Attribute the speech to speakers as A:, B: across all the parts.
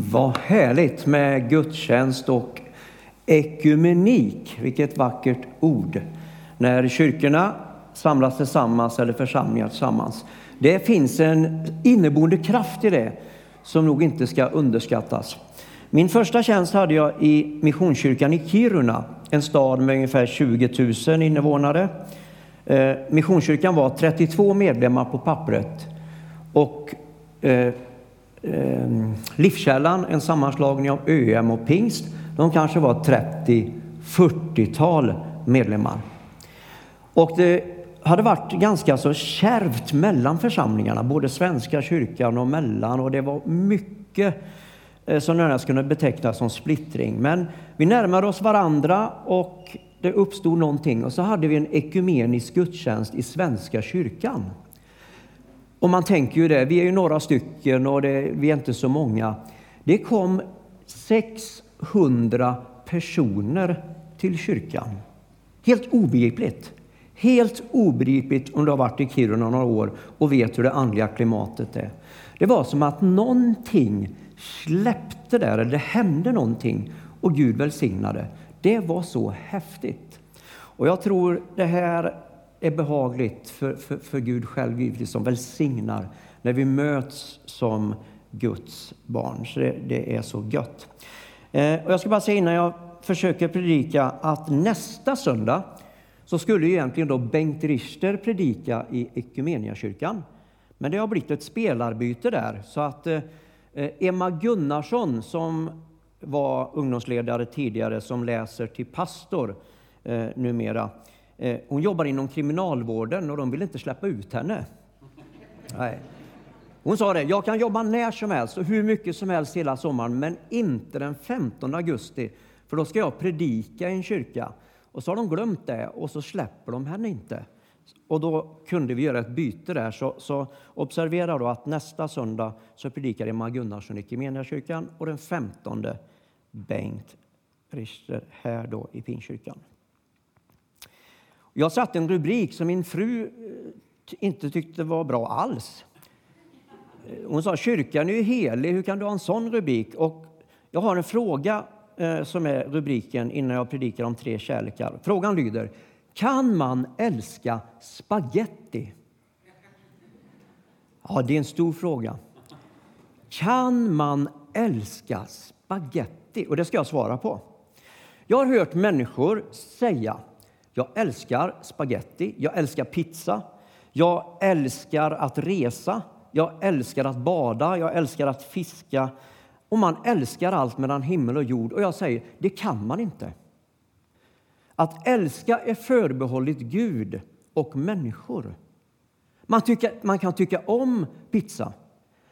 A: Vad härligt med gudstjänst och ekumenik. Vilket vackert ord. När kyrkorna samlas tillsammans eller församlingar tillsammans. Det finns en inneboende kraft i det som nog inte ska underskattas. Min första tjänst hade jag i Missionskyrkan i Kiruna, en stad med ungefär 20 000 invånare. Eh, missionskyrkan var 32 medlemmar på pappret och eh, eh, Livskällan, en sammanslagning av ÖM och Pingst, de kanske var 30-40-tal medlemmar. Och det hade varit ganska så kärvt mellan församlingarna, både Svenska kyrkan och mellan, och det var mycket eh, som närmast kunde betecknas som splittring. Men vi närmade oss varandra och det uppstod någonting och så hade vi en ekumenisk gudstjänst i Svenska kyrkan. Och man tänker ju det, vi är ju några stycken och det, vi är inte så många. Det kom 600 personer till kyrkan. Helt obegripligt. Helt obegripligt om du har varit i Kiruna några år och vet hur det andliga klimatet är. Det var som att någonting släppte där, eller det hände någonting och Gud välsignade. Det var så häftigt. Och jag tror det här är behagligt för, för, för Gud själv, givetvis, som välsignar när vi möts som Guds barn. Så det, det är så gött. Eh, och jag ska bara säga innan jag försöker predika att nästa söndag så skulle egentligen då Bengt Richter predika i Ekumeniakyrkan. Men det har blivit ett spelarbyte där så att eh, Emma Gunnarsson som var ungdomsledare tidigare som läser till pastor eh, numera. Eh, hon jobbar inom kriminalvården och de vill inte släppa ut henne. Nej. Hon sa det, jag kan jobba när som helst och hur mycket som helst hela sommaren, men inte den 15 augusti, för då ska jag predika i en kyrka. Och så har de glömt det och så släpper de henne inte. Och då kunde vi göra ett byte där. Så, så observera då att nästa söndag så predikar Emma Gunnarsson i kyrkan och den 15 Bengt Richter här då i Pinkyrkan. Jag satte en rubrik som min fru eh, inte tyckte var bra alls. Eh, hon sa kyrkan är ju helig, hur kan du ha en sån rubrik? Och jag har en fråga eh, som är rubriken innan jag predikar om tre kärlekar. Frågan lyder, kan man älska spaghetti? Ja, det är en stor fråga. Kan man älska spaghetti? Och det ska jag svara på. Jag har hört människor säga jag älskar spaghetti, jag älskar pizza, jag älskar att resa, jag älskar att bada, jag älskar att fiska. Och man älskar allt mellan himmel och jord. Och jag säger, det kan man inte. Att älska är förbehållet Gud och människor. Man, tycker, man kan tycka om pizza,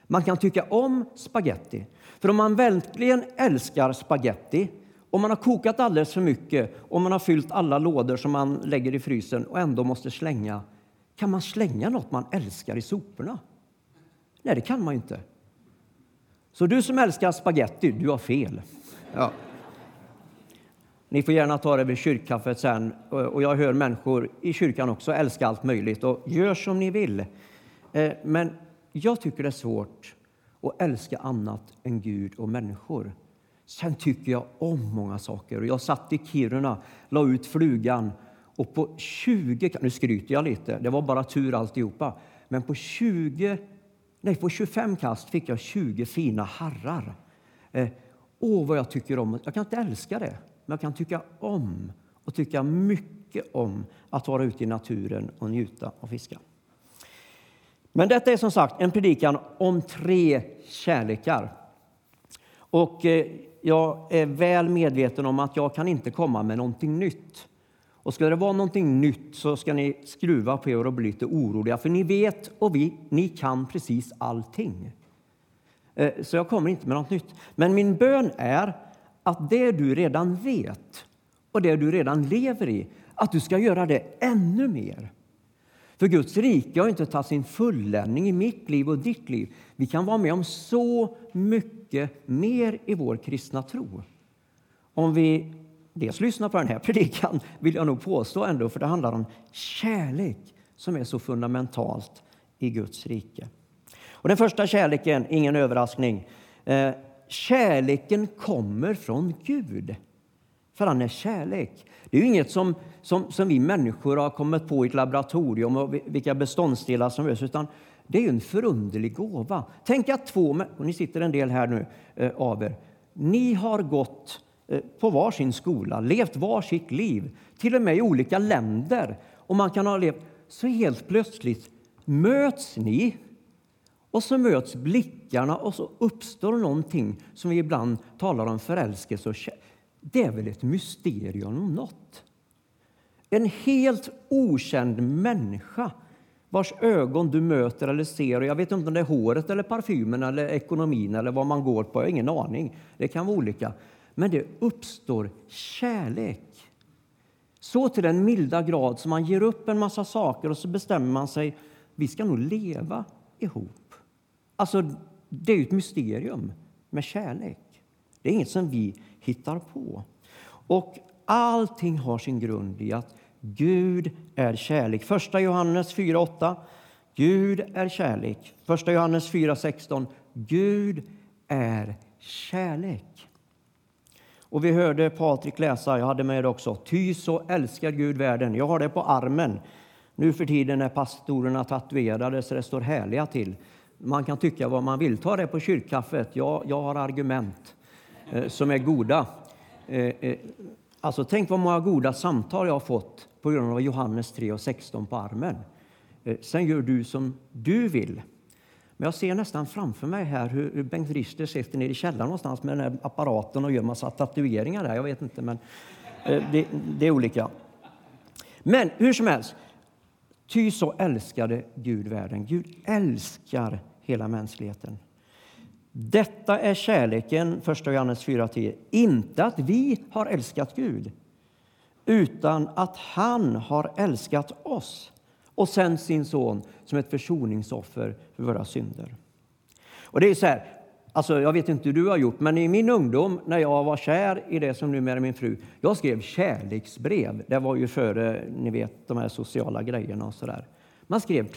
A: man kan tycka om spaghetti. För om man verkligen älskar spaghetti om man har kokat alldeles för mycket och man har fyllt alla lådor som man lägger i frysen och ändå måste slänga, kan man slänga något man älskar i soporna? Nej, det kan man inte. Så du som älskar spaghetti, du har fel. Ja. Ni får gärna ta det vid kyrkkaffet sen. Och jag hör människor i kyrkan också älska allt möjligt. Och gör som ni vill. Eh, men jag tycker det är svårt att älska annat än Gud och människor. Sen tycker jag om många saker. Jag satt i Kiruna, la ut flugan och på 20, nu skryter jag lite, det var bara tur alltihopa, men på 20, nej på 25 kast fick jag 20 fina harrar. Eh, åh, vad jag tycker om, jag kan inte älska det, men jag kan tycka om och tycka mycket om att vara ute i naturen och njuta och fiska. Men detta är som sagt en predikan om tre kärlekar. Och eh, jag är väl medveten om att jag kan inte komma med någonting nytt. Och ska det vara någonting nytt så ska ni skruva på er och bli lite oroliga, för ni vet och vi, ni kan precis allting. Eh, så jag kommer inte med något nytt. Men min bön är att det du redan vet och det du redan lever i, att du ska göra det ännu mer. För Guds rike har inte tagit sin fulländning i mitt liv och ditt liv. Vi kan vara med om så mycket mer i vår kristna tro. Om vi dels lyssnar på den här predikan, vill jag nog påstå ändå, för det handlar om kärlek som är så fundamentalt i Guds rike. Och den första kärleken, ingen överraskning, eh, kärleken kommer från Gud. För han är kärlek. Det är ju inget som, som, som vi människor har kommit på i ett laboratorium och vilka beståndsdelar som behövs, utan det är en förunderlig gåva. Tänk att två, och ni sitter en del här nu eh, av er, ni har gått eh, på varsin skola, levt varsitt liv, till och med i olika länder. Och man kan ha levt, så helt plötsligt möts ni och så möts blickarna och så uppstår någonting som vi ibland talar om förälskelse och kärlek. Det är väl ett mysterium om något? En helt okänd människa vars ögon du möter eller ser. Och jag vet inte om det är håret, eller parfymen eller ekonomin eller vad man går på. Jag har ingen aning. Det kan vara olika. Men det uppstår kärlek. Så till den milda grad som man ger upp en massa saker och så bestämmer man sig vi ska nog leva ihop. Alltså, det är ett mysterium med kärlek. Det är inget som vi hittar på. Och allting har sin grund i att Gud är kärlek. Första Johannes 4.8. Gud är kärlek. Första Johannes 4.16. Gud är kärlek. Och vi hörde Patrik läsa, jag hade med det också, ty så älskar Gud världen. Jag har det på armen. Nu för tiden är pastorerna tatuerade så det står härliga till. Man kan tycka vad man vill. Ta det på kyrkkaffet. Jag, jag har argument Eh, som är goda. Eh, eh, alltså, tänk vad många goda samtal jag har fått på grund av Johannes 3 och 16 på armen. Sen gör du som du vill. Men jag ser nästan framför mig här hur Bengt Richter sitter nere i källaren någonstans med den här apparaten och gör massa tatueringar där. Jag vet inte, men det, det är olika. Men hur som helst, ty så älskade Gud världen. Gud älskar hela mänskligheten. Detta är kärleken, 1 Johannes 4.10. Inte att vi har älskat Gud, utan att han har älskat oss och sänt sin son som ett försoningsoffer för våra synder. Och det är så här, alltså jag vet inte hur du har gjort, men i min ungdom när jag var kär i det som numera är min fru, jag skrev kärleksbrev. Det var ju före ni vet, de här sociala grejerna och så där. Man skrev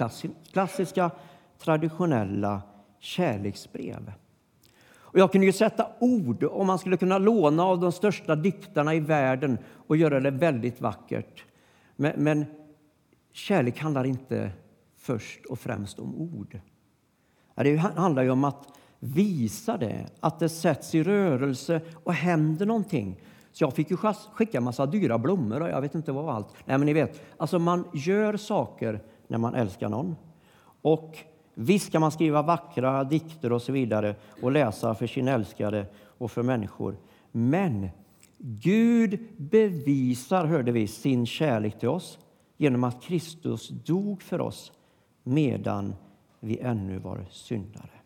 A: klassiska, traditionella kärleksbrev. Och jag kunde ju sätta ord, om man skulle kunna låna av de största diktarna i världen och göra det väldigt vackert. Men, men kärlek handlar inte först och främst om ord. Det handlar ju om att visa det, att det sätts i rörelse och händer någonting. Så jag fick ju skicka en massa dyra blommor och jag vet inte vad allt. Nej, men ni vet, alltså man gör saker när man älskar någon. Och Visst kan man skriva vackra dikter och så vidare och läsa för sin älskade och för människor. Men Gud bevisar, hörde vi, sin kärlek till oss genom att Kristus dog för oss medan vi ännu var syndare.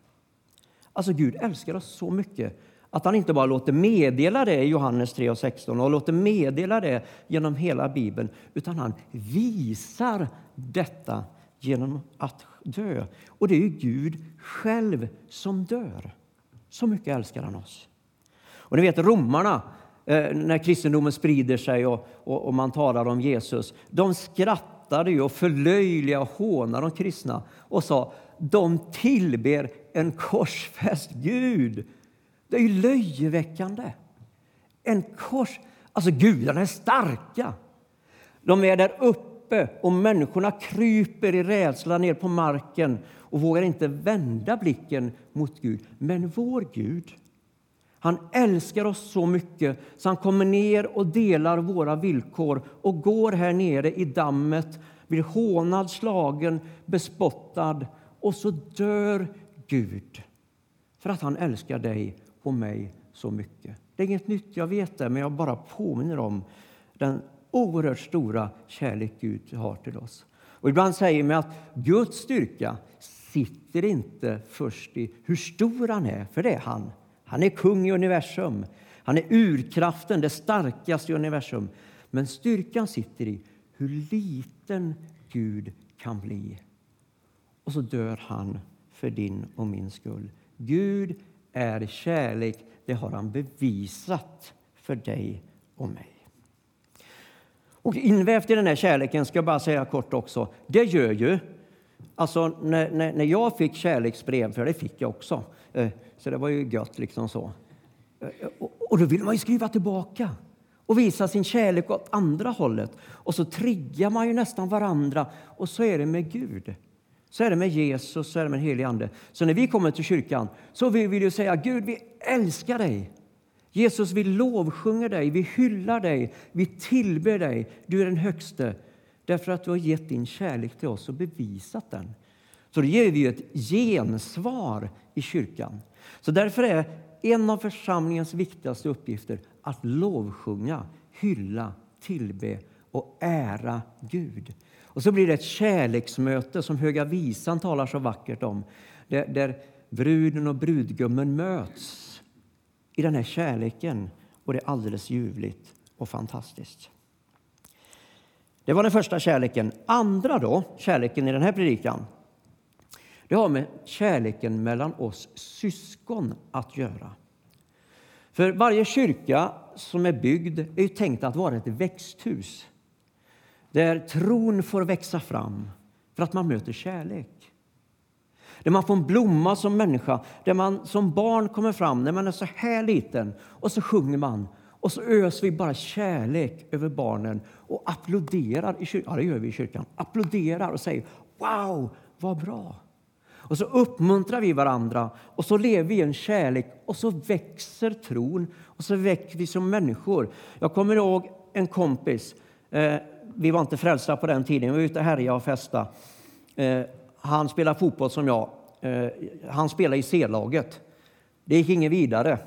A: Alltså Gud älskar oss så mycket att han inte bara låter meddela det i Johannes 3 och 16 och låter meddela det genom hela Bibeln, utan han visar detta genom att dö. Och det är ju Gud själv som dör. Så mycket älskar han oss. Och ni vet romarna, eh, när kristendomen sprider sig och, och, och, man talar om Jesus, de skrattade ju och förlöjligade och hånade de kristna och sa de tillber en korsfäst Gud. Det är ju löjeväckande. En kors... Alltså, gudarna är starka. De är där uppe uppe och människorna kryper i rädsla ner på marken och vågar inte vända blicken mot Gud. Men vår Gud, han älskar oss så mycket så han kommer ner och delar våra villkor och går här nere i dammet, blir hånad, slagen, bespottad och så dör Gud för att han älskar dig och mig så mycket. Det är inget nytt, jag vet det, men jag bara påminner om den oerhört stora kärlek Gud har till oss. Och ibland säger man att Guds styrka sitter inte först i hur stor han är, för det är han. Han är kung i universum. Han är urkraften, det starkaste i universum. Men styrkan sitter i hur liten Gud kan bli. Och så dör han för din och min skull. Gud är kärlek. Det har han bevisat för dig och mig. Och invävt i den här kärleken ska jag bara säga kort också, det gör ju Alltså när, när, när jag fick kärleksbrev, för det fick jag också, eh, så det var ju gött liksom så. Eh, eh, och, och då vill man ju skriva tillbaka och visa sin kärlek åt andra hållet. Och så triggar man ju nästan varandra. Och så är det med Gud. Så är det med Jesus, så är det med helig Ande. Så när vi kommer till kyrkan så vill vi säga Gud, vi älskar dig. Jesus, vi lovsjunger dig, vi hyllar dig, vi tillber dig. Du är den högste därför att du har gett din kärlek till oss och bevisat den. Så då ger vi ett gensvar i kyrkan. Så därför är en av församlingens viktigaste uppgifter att lovsjunga, hylla, tillbe och ära Gud. Och så blir det ett kärleksmöte som Höga visan talar så vackert om, där, där bruden och brudgummen möts i den här kärleken. Och det är alldeles ljuvligt och fantastiskt. Det var den första kärleken. Andra då, kärleken i den här predikan, det har med kärleken mellan oss syskon att göra. För varje kyrka som är byggd är ju tänkt att vara ett växthus där tron får växa fram för att man möter kärlek. Där man får en blomma som människa, där man som barn kommer fram när man är så här liten och så sjunger man och så öser vi bara kärlek över barnen och applåderar i kyrkan. Ja, det gör vi i kyrkan. Applåderar och säger Wow, vad bra! Och så uppmuntrar vi varandra och så lever vi i en kärlek och så växer tron och så växer vi som människor. Jag kommer ihåg en kompis. Eh, vi var inte frälsta på den tiden. Vi var ute och härjade och festade. Eh, han spelar fotboll som jag. Eh, han spelar i C-laget. Det gick inget vidare.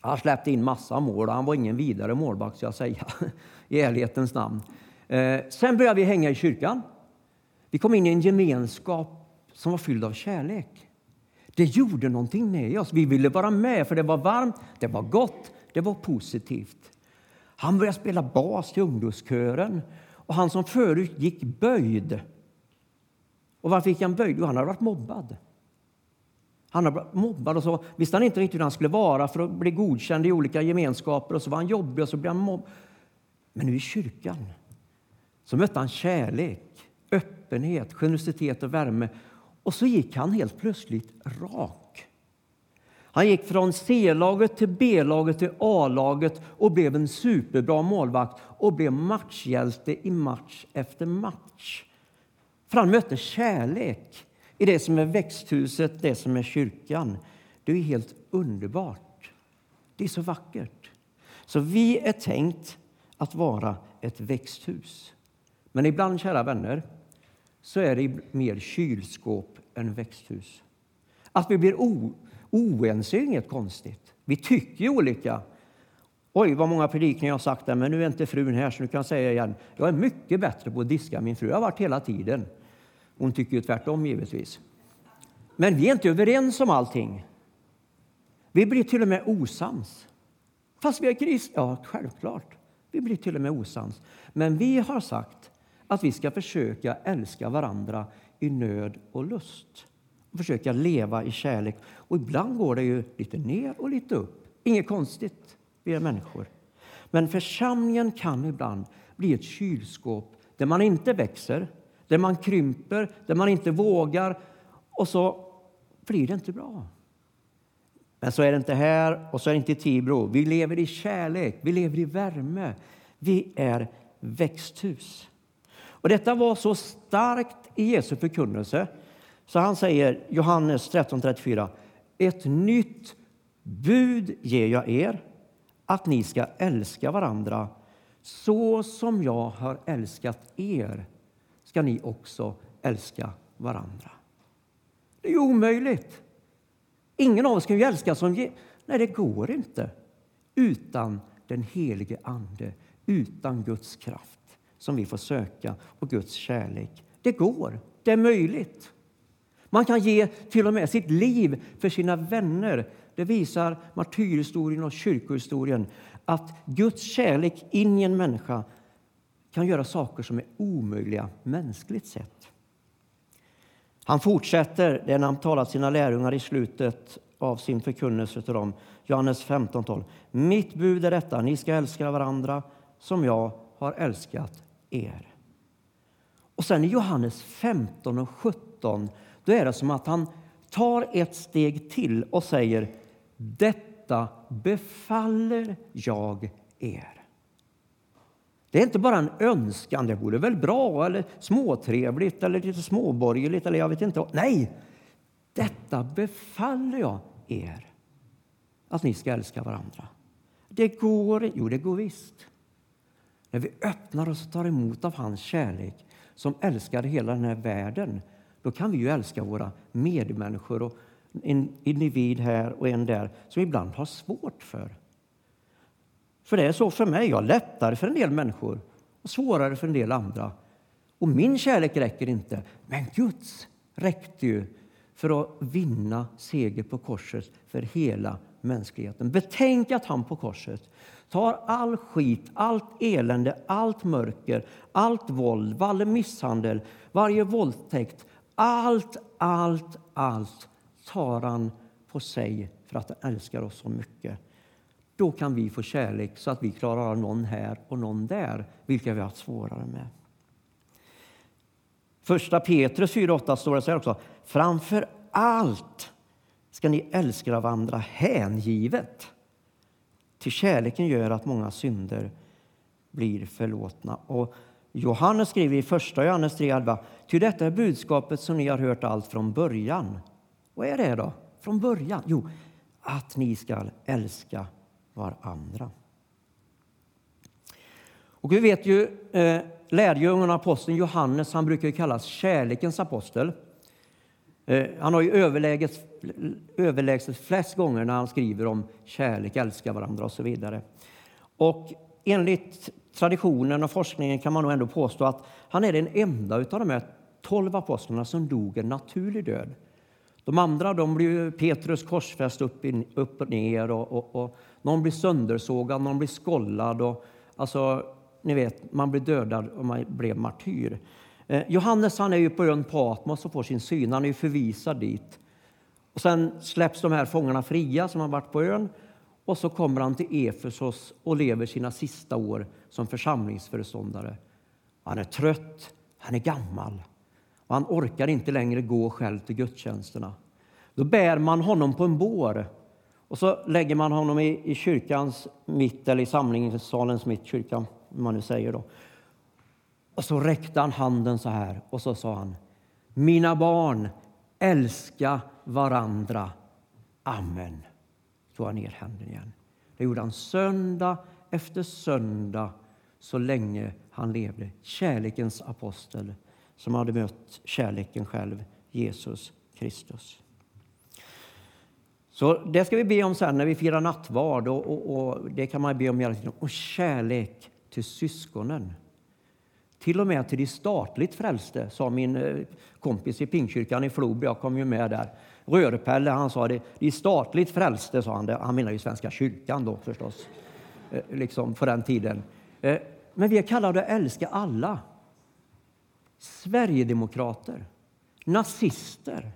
A: Han släppte in massa mål och han var ingen vidare målvakt, ska jag säga, i ärlighetens namn. Eh, sen började vi hänga i kyrkan. Vi kom in i en gemenskap som var fylld av kärlek. Det gjorde någonting med oss. Vi ville vara med, för det var varmt, det var gott, det var positivt. Han började spela bas i ungdomskören och han som förut gick böjd. Och varför gick han böjd? Jo, han hade varit mobbad. Han hade varit mobbad och så visste han inte riktigt hur han skulle vara för att bli godkänd i olika gemenskaper och så var han jobbig och så blev han mobbad. Men nu i kyrkan så mötte han kärlek, öppenhet, generositet och värme och så gick han helt plötsligt rak. Han gick från C-laget till B-laget till A-laget och blev en superbra målvakt och blev matchhjälte i match efter match. För han mötte kärlek i det som är växthuset, det som är kyrkan. Det är helt underbart. Det är så vackert. Så vi är tänkt att vara ett växthus. Men ibland, kära vänner, så är det mer kylskåp än växthus. Att vi blir oense är inget konstigt. Vi tycker olika. Oj, vad många predikningar jag har sagt där, men nu är inte frun här så nu kan jag säga igen. Jag är mycket bättre på att diska min fru. Jag har varit hela tiden. Hon tycker ju tvärtom givetvis. Men vi är inte överens om allting. Vi blir till och med osams. Fast vi är kristna. Ja, självklart. Vi blir till och med osams. Men vi har sagt att vi ska försöka älska varandra i nöd och lust. Och försöka leva i kärlek. Och ibland går det ju lite ner och lite upp. Inget konstigt, vi är människor. Men församlingen kan ibland bli ett kylskåp där man inte växer, där man krymper, där man inte vågar och så blir det inte bra. Men så är det inte här och så är det inte i Tibro. Vi lever i kärlek, vi lever i värme. Vi är växthus. Och detta var så starkt i Jesu förkunnelse så han säger, Johannes 13.34, ett nytt bud ger jag er, att ni ska älska varandra så som jag har älskat er ska ni också älska varandra. Det är ju omöjligt. Ingen av oss kan ju älska som... Nej, det går inte utan den helige Ande, utan Guds kraft som vi får söka och Guds kärlek. Det går, det är möjligt. Man kan ge till och med sitt liv för sina vänner. Det visar martyrhistorien och kyrkohistorien att Guds kärlek in i en människa kan göra saker som är omöjliga mänskligt sett. Han fortsätter det när han talat sina lärjungar i slutet av sin förkunnelse till dem. Johannes 15.12. Mitt bud är detta, ni ska älska varandra som jag har älskat er. Och sen i Johannes 15 och 17 då är det som att han tar ett steg till och säger Detta befaller jag er. Det är inte bara en önskan, det vore väl bra eller småtrevligt eller lite småborgerligt eller jag vet inte. Nej, detta befaller jag er, att ni ska älska varandra. Det går, jo det går visst. När vi öppnar oss och tar emot av hans kärlek som älskar hela den här världen, då kan vi ju älska våra medmänniskor och en individ här och en där som ibland har svårt för. För det är så för mig. Jag har lättare för en del människor och svårare för en del andra. Och min kärlek räcker inte, men Guds räckte ju för att vinna seger på korset för hela mänskligheten. Betänk att han på korset tar all skit, allt elände, allt mörker, allt våld, varje misshandel, varje våldtäkt. Allt, allt, allt tar han på sig för att han älskar oss så mycket. Då kan vi få kärlek så att vi klarar av någon här och någon där, vilka vi har haft svårare med. Första Petrus 4.8 står det så här också. Framför allt ska ni älska varandra hängivet. Till kärleken gör att många synder blir förlåtna. Och Johannes skriver i första Johannes 3.11. Ty detta är budskapet som ni har hört allt från början. Vad är det då? Från början? Jo, att ni ska älska varandra. Och vi vet ju eh, lärjungen och aposteln Johannes, han brukar kallas kärlekens apostel. Eh, han har ju överläget, överlägset flest gånger när han skriver om kärlek, älska varandra och så vidare. Och enligt traditionen och forskningen kan man nog ändå påstå att han är den enda av de här tolv apostlarna som dog en naturlig död. De andra de blev Petrus korsfäst upp, in, upp och ner och, och, och, någon blir söndersågad, någon blir skollad. Och, alltså, ni vet, man blir dödad och man blev martyr. Eh, Johannes han är ju på ön Patmos och får sin syn. Han är ju förvisad dit. Och sen släpps de här fångarna fria som har varit på ön. Och så kommer han till Efesos och lever sina sista år som församlingsföreståndare. Han är trött, han är gammal och han orkar inte längre gå själv till gudstjänsterna. Då bär man honom på en bår och så lägger man honom i, i kyrkans mitt, eller i samlingssalens mitt, kyrkan, man nu säger då. Och så räckte han handen så här och så sa han Mina barn, älska varandra. Amen. Tog han ner handen igen. Det gjorde han söndag efter söndag så länge han levde. Kärlekens apostel som hade mött kärleken själv, Jesus Kristus. Så det ska vi be om sen när vi firar nattvard och, och, och det kan man be om hela tiden. Och kärlek till syskonen. Till och med till de statligt frälste, sa min eh, kompis i Pingkyrkan i Floby. Jag kom ju med där. Rörpelle, han sa det. De statligt frälste, sa han. Det. Han menar ju Svenska kyrkan då förstås, eh, liksom på den tiden. Eh, men vi är kallade att älska alla. Sverigedemokrater, nazister,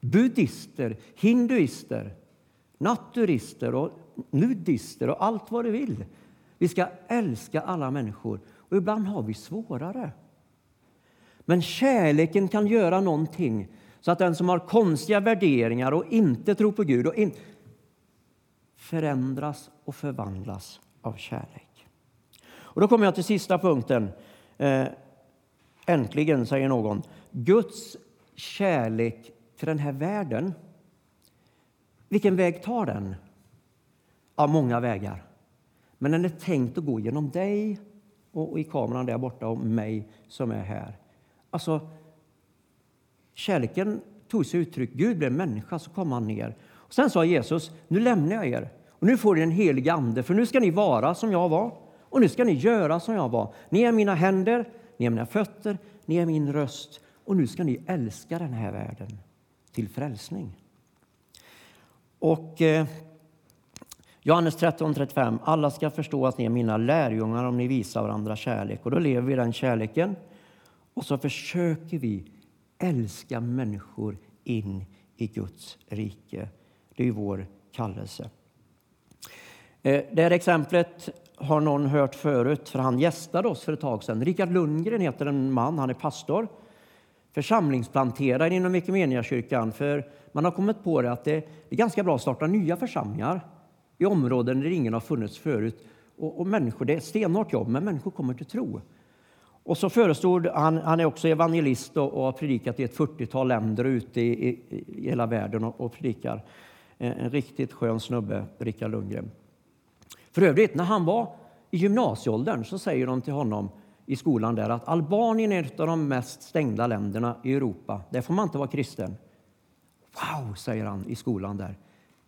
A: buddister, hinduister, naturister och nudister och allt vad du vill. Vi ska älska alla människor och ibland har vi svårare. Men kärleken kan göra någonting så att den som har konstiga värderingar och inte tror på Gud och in, förändras och förvandlas av kärlek. Och då kommer jag till sista punkten. Eh, äntligen, säger någon. Guds kärlek till den här världen. Vilken väg tar den? Ja, många vägar. Men den är tänkt att gå genom dig och i kameran där borta och mig som är här. Alltså, kärleken tog sig uttryck. Gud blev människa, så kom han ner. Och sen sa Jesus, nu lämnar jag er och nu får ni en helig ande, för nu ska ni vara som jag var och nu ska ni göra som jag var. Ni är mina händer, ni är mina fötter, ni är min röst och nu ska ni älska den här världen till frälsning. Och eh, Johannes 13.35. Alla ska förstå att ni är mina lärjungar om ni visar varandra kärlek. Och då lever vi den kärleken. Och så försöker vi älska människor in i Guds rike. Det är vår kallelse. Eh, det här exemplet har någon hört förut, för han gästade oss för ett tag sedan. Richard Lundgren heter en man, han är pastor, församlingsplanterare inom Equmeniakyrkan. För man har kommit på det att det är ganska bra att starta nya församlingar i områden där ingen har funnits förut. Och, och människor, det är ett stenhårt jobb, men människor kommer till tro. Och så förestod, han, han är också evangelist och, och har predikat i ett 40-tal länder ute i, i, i hela världen och, och predikar. En, en, riktigt skön snubbe, Rickard Lundgren. För övrigt, när han var i gymnasieåldern så säger de till honom i skolan där att Albanien är ett av de mest stängda länderna i Europa. Där får man inte vara kristen. Wow, säger han i skolan där.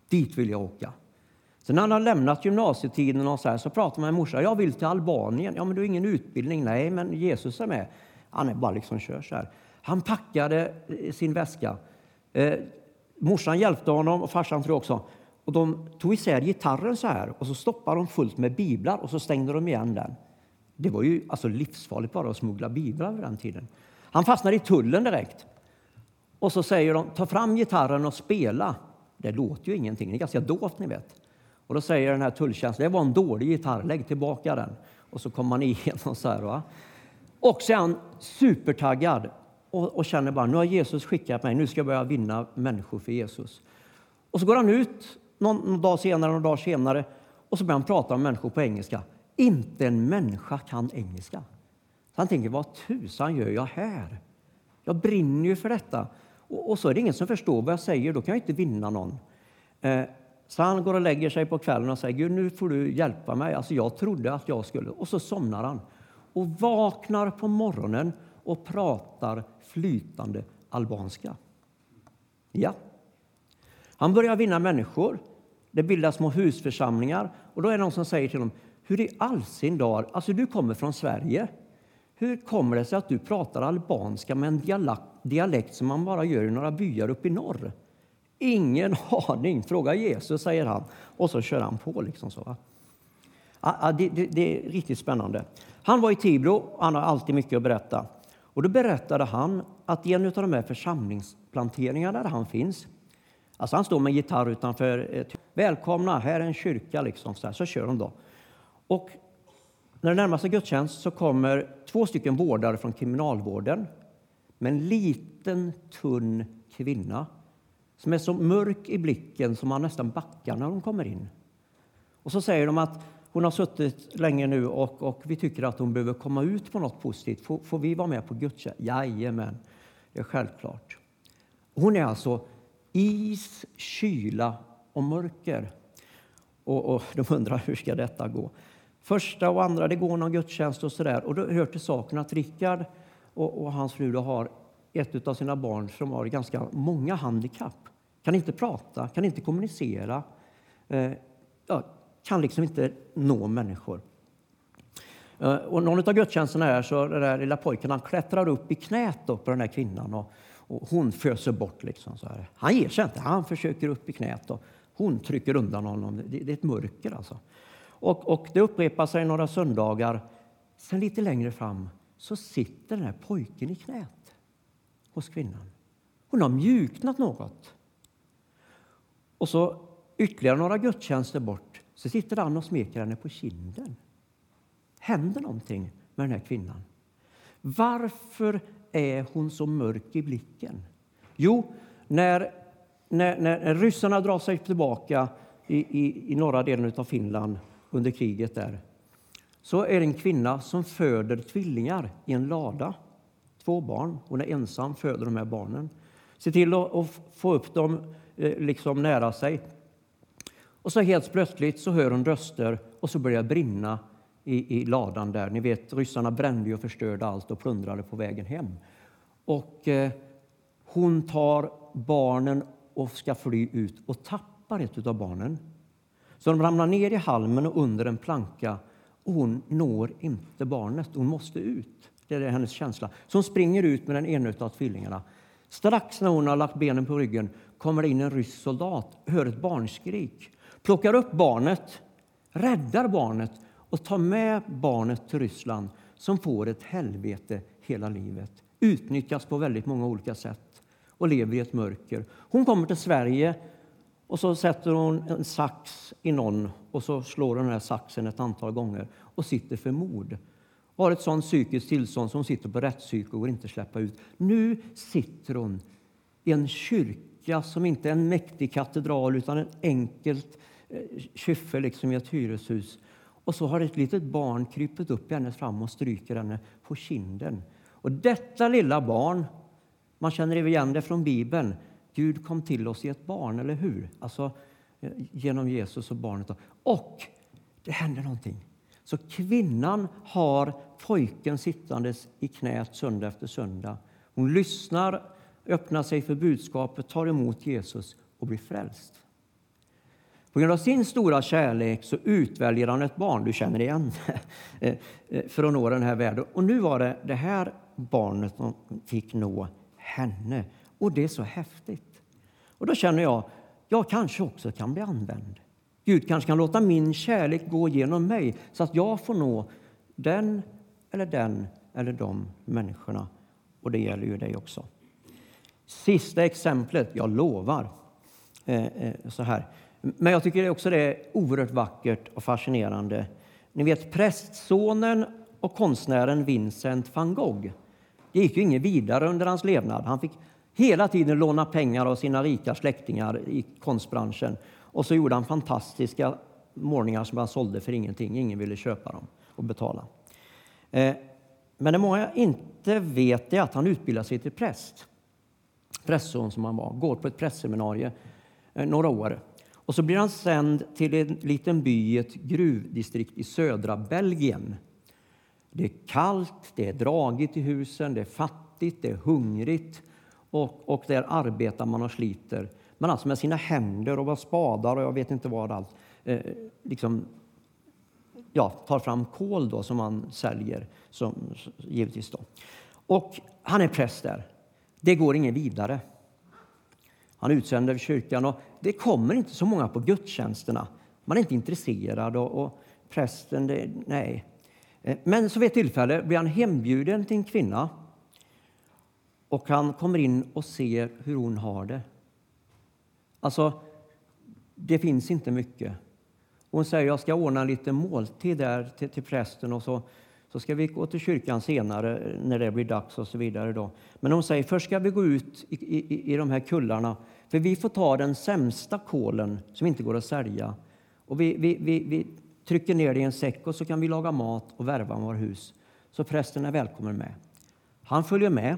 A: Dit vill jag åka. Sen när han har lämnat gymnasietiden och så, här, så pratar man med morsan. Jag vill till Albanien. Ja, men du har ingen utbildning. Nej, men Jesus är med. Han är bara liksom kör så här. Han packade eh, sin väska. Eh, morsan hjälpte honom och farsan tror jag också. Och de tog isär gitarren så här och så stoppade de fullt med biblar och så stängde de igen den. Det var ju alltså livsfarligt bara att smuggla biblar vid den tiden. Han fastnade i tullen direkt. Och så säger de, ta fram gitarren och spela. Det låter ju ingenting, det är ganska dovt ni vet. Och då säger den här tulltjänsten, det var en dålig gitarr, lägg tillbaka den. Och så kommer man igenom så här. Va? Och så är han supertaggad och, och känner bara, nu har Jesus skickat mig, nu ska jag börja vinna människor för Jesus. Och så går han ut någon, någon dag senare, någon dag senare och så börjar han prata med människor på engelska. Inte en människa kan engelska. Så han tänker, vad tusan gör jag här? Jag brinner ju för detta. Och, och så är det ingen som förstår vad jag säger, då kan jag inte vinna någon. Eh, så han går och lägger sig på kvällen och säger Gud, nu får du hjälpa mig. Alltså jag trodde att jag skulle. Och så somnar han och vaknar på morgonen och pratar flytande albanska. Ja. Han börjar vinna människor. Det bildas små husförsamlingar och då är det någon som säger till honom hur i all sin dar, alltså du kommer från Sverige. Hur kommer det sig att du pratar albanska med en dialekt dialekt som man bara gör i några byar uppe i norr? Ingen aning. Fråga Jesus, säger han. Och så kör han på. liksom så. Det, det, det, är riktigt spännande. Han var i Tibro. Han har alltid mycket att berätta. Och Då berättade han att i en av de här församlingsplanteringarna där han finns Alltså han står med gitarr utanför. Eh, Välkomna, här är en kyrka. Liksom, så, här, så kör de då. Och när det närmar sig gudstjänst så kommer två stycken vårdare från kriminalvården med en liten tunn kvinna som är så mörk i blicken som man nästan backar när hon kommer in. Och så säger de att hon har suttit länge nu och, och vi tycker att hon behöver komma ut på något positivt. Får, får vi vara med på gudstjänst? Jajamän, det är självklart. Hon är alltså is, kyla och mörker. Och, och de undrar hur ska detta gå. Första och andra, det går någon gudstjänst och sådär. Och då hör till saken att Rickard och, och hans fru har ett av sina barn som har ganska många handikapp. Kan inte prata, kan inte kommunicera, eh, ja, kan liksom inte nå människor. Eh, och någon av gudstjänsterna är så den där lilla pojken han klättrar upp i knät på den här kvinnan och, och hon föser bort. Liksom så här. Han ger sig inte, han försöker upp i knät och hon trycker undan honom. Det, det är ett mörker alltså. Och, och det upprepar sig några söndagar. Sen lite längre fram så sitter den här pojken i knät hos kvinnan. Hon har mjuknat något. Och så ytterligare några gudstjänster bort så sitter han och smeker henne på kinden. Händer någonting med den här kvinnan. Varför är hon så mörk i blicken? Jo, när, när, när ryssarna drar sig tillbaka i, i, i norra delen av Finland under kriget där så är det en kvinna som föder tvillingar i en lada två barn. Hon är ensam, föder de här barnen. Se till att få upp dem eh, liksom nära sig. Och så helt plötsligt så hör hon röster och så börjar det brinna i, i ladan där. Ni vet, ryssarna brände och förstörde allt och plundrade på vägen hem. Och eh, hon tar barnen och ska fly ut och tappar ett av barnen. Så de ramlar ner i halmen och under en planka och hon når inte barnet. Hon måste ut. Det är hennes känsla. Så hon springer ut med den ena av tvillingarna. Strax när hon har lagt benen på ryggen kommer det in en rysk soldat, hör ett barnskrik, plockar upp barnet, räddar barnet och tar med barnet till Ryssland som får ett helvete hela livet. Utnyttjas på väldigt många olika sätt och lever i ett mörker. Hon kommer till Sverige och så sätter hon en sax i någon och så slår hon den här saxen ett antal gånger och sitter för mord. Har ett sånt psykiskt tillstånd som hon sitter på rättspsyk och går inte släppa ut. Nu sitter hon i en kyrka som inte är en mäktig katedral utan en enkelt eh, kyffe liksom i ett hyreshus. Och så har ett litet barn krypit upp i henne fram och stryker henne på kinden. Och detta lilla barn, man känner igen det från Bibeln, Gud kom till oss i ett barn, eller hur? Alltså eh, genom Jesus och barnet. Och det hände någonting. Så kvinnan har pojken sittandes i knät söndag efter söndag. Hon lyssnar, öppnar sig för budskapet, tar emot Jesus och blir frälst. På grund av sin stora kärlek så utväljer han ett barn, du känner igen för att nå den här världen. Och nu var det det här barnet som fick nå henne. Och det är så häftigt. Och då känner jag, jag kanske också kan bli använd. Gud kanske kan låta min kärlek gå genom mig så att jag får nå den eller den eller de människorna. Och det gäller ju dig också. Sista exemplet, jag lovar. Eh, eh, så här. Men jag tycker också det är oerhört vackert och fascinerande. Ni vet prästsonen och konstnären Vincent van Gogh. Det gick ju inget vidare under hans levnad. Han fick hela tiden låna pengar av sina rika släktingar i konstbranschen. Och så gjorde han fantastiska målningar som han sålde för ingenting. Ingen ville köpa dem och betala. Eh, men det många inte vet är att han utbildade sig till präst. Prästson som han var. Går på ett prästseminarium eh, några år. Och så blir han sänd till en liten by i ett gruvdistrikt i södra Belgien. Det är kallt, det är dragigt i husen, det är fattigt, det är hungrigt och, och där arbetar man och sliter. Men alltså med sina händer och vad spadar och jag vet inte vad allt. Eh, liksom, ja, tar fram kol då som man säljer, som, givetvis. Då. Och han är präst där. Det går ingen vidare. Han är utsänd över kyrkan och det kommer inte så många på gudstjänsterna. Man är inte intresserad och, och prästen, det, nej. Eh, men så vid ett tillfälle blir han hembjuden till en kvinna och han kommer in och ser hur hon har det. Alltså, det finns inte mycket. Hon säger jag ska ordna lite måltid där till, till prästen och så, så ska vi gå till kyrkan senare när det blir dags och så vidare. Då. Men hon säger först ska vi gå ut i, i, i de här kullarna för vi får ta den sämsta kolen som inte går att sälja och vi, vi, vi, vi trycker ner det i en säck och så kan vi laga mat och värva våra hus. Så prästen är välkommen med. Han följer med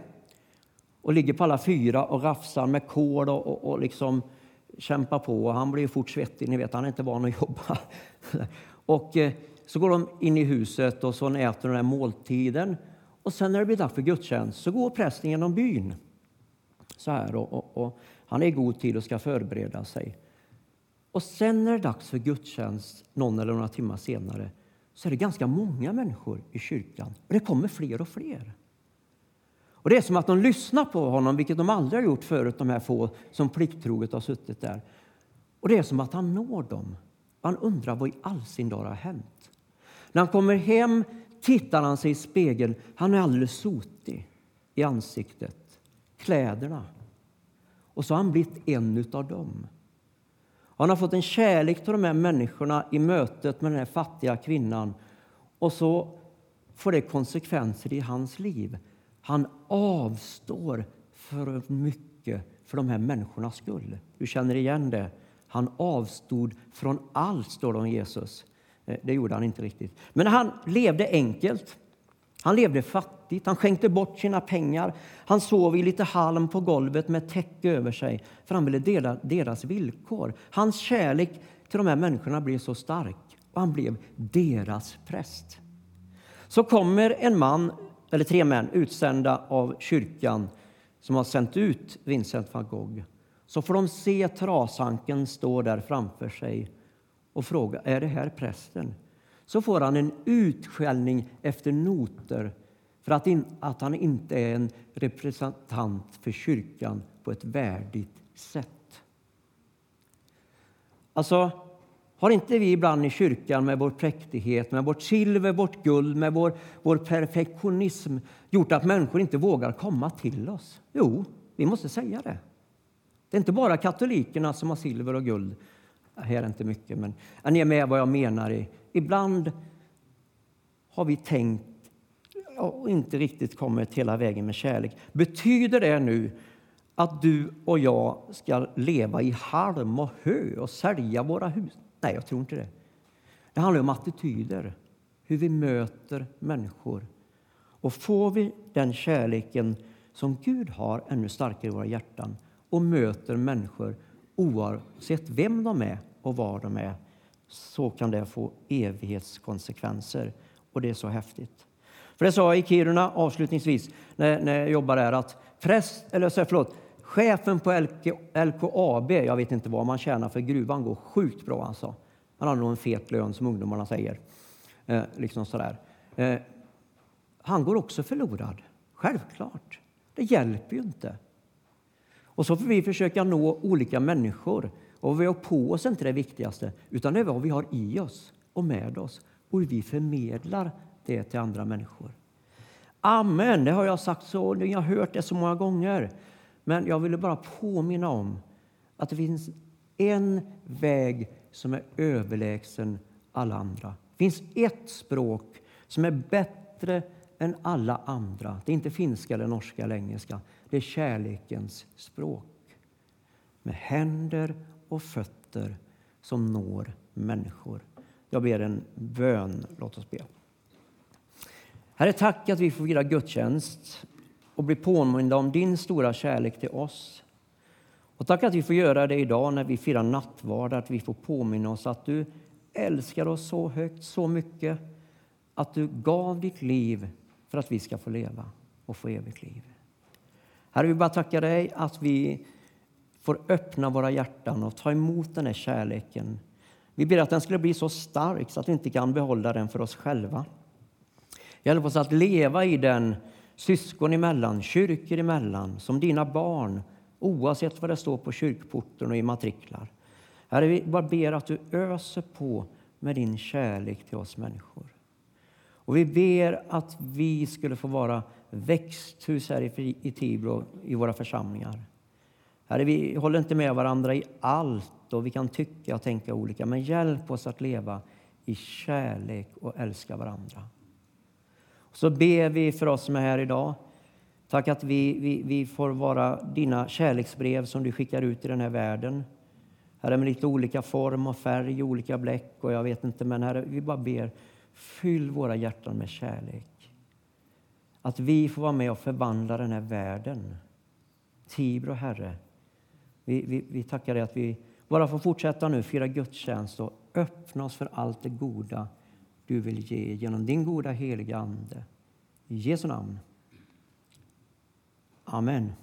A: och ligger på alla fyra och rafsar med kol och, och, och liksom kämpar på. Han blir fort svettig, ni vet, han är inte van att jobba. och eh, så går de in i huset och så äter de den här måltiden. Och sen när det blir dags för gudstjänst så går prästen genom byn. Så här och, och, och han är i god tid och ska förbereda sig. Och sen när det är dags för gudstjänst, någon eller några timmar senare, så är det ganska många människor i kyrkan. Och det kommer fler och fler. Och Det är som att de lyssnar på honom, vilket de aldrig har gjort förut, de här få som plikttroget har suttit där. Och Det är som att han når dem. Han undrar vad i all sin dag har hänt. När han kommer hem tittar han sig i spegeln. Han är alldeles sotig i ansiktet, kläderna. Och så har han blivit en av dem. Han har fått en kärlek till de här människorna i mötet med den här fattiga kvinnan. Och så får det konsekvenser i hans liv. Han avstår för mycket för de här människornas skull. Du känner igen det. Han avstod från allt, står det om Jesus. Eh, det gjorde han inte riktigt. Men han levde enkelt. Han levde fattigt, han skänkte bort sina pengar. Han sov i lite halm på golvet med täcke över sig för han ville dela deras villkor. Hans kärlek till de här människorna blev så stark och han blev deras präst. Så kommer en man, eller tre män, utsända av kyrkan som har sänt ut Vincent van Gogh. Så får de se trasanken stå där framför sig och fråga är det här prästen så får han en utskällning efter noter för att, in, att han inte är en representant för kyrkan på ett värdigt sätt. Alltså, har inte vi ibland i kyrkan med vår präktighet, med vårt silver, vårt guld, med vår, vår perfektionism gjort att människor inte vågar komma till oss? Jo, vi måste säga det. Det är inte bara katolikerna som har silver och guld. Här är inte mycket, men är ni med vad jag menar? Ibland har vi tänkt och inte riktigt kommit hela vägen med kärlek. Betyder det nu att du och jag ska leva i halm och hö och sälja våra hus? Nej, jag tror inte det. Det handlar om attityder, hur vi möter människor. Och får vi den kärleken som Gud har ännu starkare i våra hjärtan och möter människor oavsett vem de är och var de är så kan det få evighetskonsekvenser. Och det är så häftigt. För det sa jag i Kiruna avslutningsvis när, när jag jobbade där att präst, eller förlåt, chefen på LK, LKAB, jag vet inte vad man tjänar för gruvan går sjukt bra alltså. Han har nog en fet lön som ungdomarna säger. Eh, liksom sådär. Eh, han går också förlorad, självklart. Det hjälper ju inte. Och så får vi försöka nå olika människor. Och vad vi har på oss är inte det viktigaste, utan det är vad vi har i oss och med oss och hur vi förmedlar det till andra människor. Amen, det har jag sagt så, ni har hört det så många gånger. Men jag ville bara påminna om att det finns en väg som är överlägsen alla andra. Det finns ett språk som är bättre än alla andra. Det är inte finska, eller norska eller engelska. Det är kärlekens språk. Med händer och fötter som når människor. Jag ber en bön. Låt oss be. Herre, tack att vi får fira gudstjänst och bli påminda om din stora kärlek till oss. Och tack att vi får göra det idag när vi firar nattvard, att vi får påminna oss att du älskar oss så högt, så mycket att du gav ditt liv för att vi ska få leva och få evigt liv. Herre, vi bara tackar dig att vi får öppna våra hjärtan och ta emot den här kärleken. Vi ber att den skulle bli så stark så att vi inte kan behålla den för oss själva. Hjälp oss att leva i den syskon emellan, kyrkor emellan, som dina barn oavsett vad det står på kyrkporten och i matriklar. Herre, vi bara ber att du öser på med din kärlek till oss människor. Och vi ber att vi skulle få vara växthus här i Tibro, i våra församlingar. Herre, vi håller inte med varandra i allt och vi kan tycka och tänka olika, men hjälp oss att leva i kärlek och älska varandra. Så ber vi för oss som är här idag. Tack att vi, vi, vi får vara dina kärleksbrev som du skickar ut i den här världen. Herre, med lite olika form och färg, olika bläck och jag vet inte, men Herre, vi bara ber, fyll våra hjärtan med kärlek. Att vi får vara med och förvandla den här världen. Tibro, Herre, vi, vi, vi tackar dig att vi bara får fortsätta nu, fira gudstjänst och öppna oss för allt det goda du vill ge genom din goda heliga Ande. I Jesu namn. Amen.